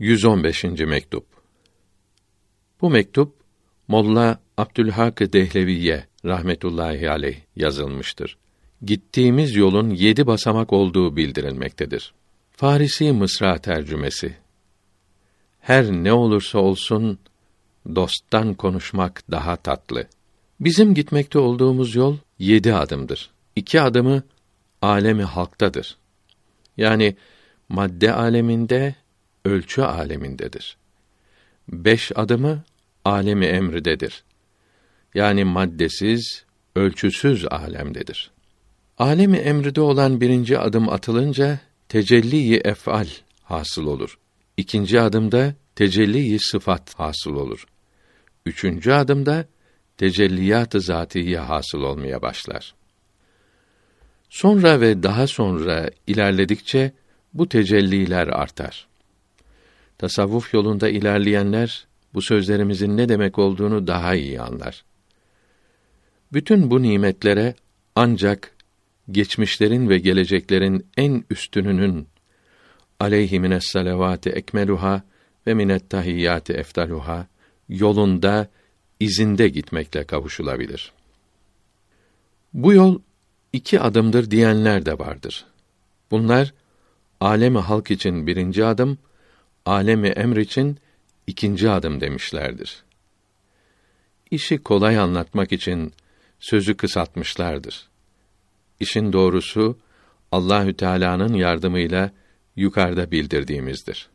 115. mektup. Bu mektup Molla Abdülhak Dehleviye rahmetullahi aleyh yazılmıştır. Gittiğimiz yolun yedi basamak olduğu bildirilmektedir. Farisi Mısra tercümesi. Her ne olursa olsun dosttan konuşmak daha tatlı. Bizim gitmekte olduğumuz yol yedi adımdır. İki adımı alemi halktadır. Yani madde aleminde, ölçü alemindedir. Beş adımı alemi emridedir. Yani maddesiz, ölçüsüz alemdedir. Alemi emride olan birinci adım atılınca tecelli-i ef'al hasıl olur. İkinci adımda tecelli-i sıfat hasıl olur. Üçüncü adımda tecelliyat-ı zatiye hasıl olmaya başlar. Sonra ve daha sonra ilerledikçe bu tecelliler artar. Tasavvuf yolunda ilerleyenler bu sözlerimizin ne demek olduğunu daha iyi anlar. Bütün bu nimetlere ancak geçmişlerin ve geleceklerin en üstününün aleyhi mines salavati ekmeluha ve minet tahiyyati eftaluha yolunda izinde gitmekle kavuşulabilir. Bu yol iki adımdır diyenler de vardır. Bunlar alemi halk için birinci adım, alemi emr için ikinci adım demişlerdir. İşi kolay anlatmak için sözü kısaltmışlardır. İşin doğrusu Allahü Teala'nın yardımıyla yukarıda bildirdiğimizdir.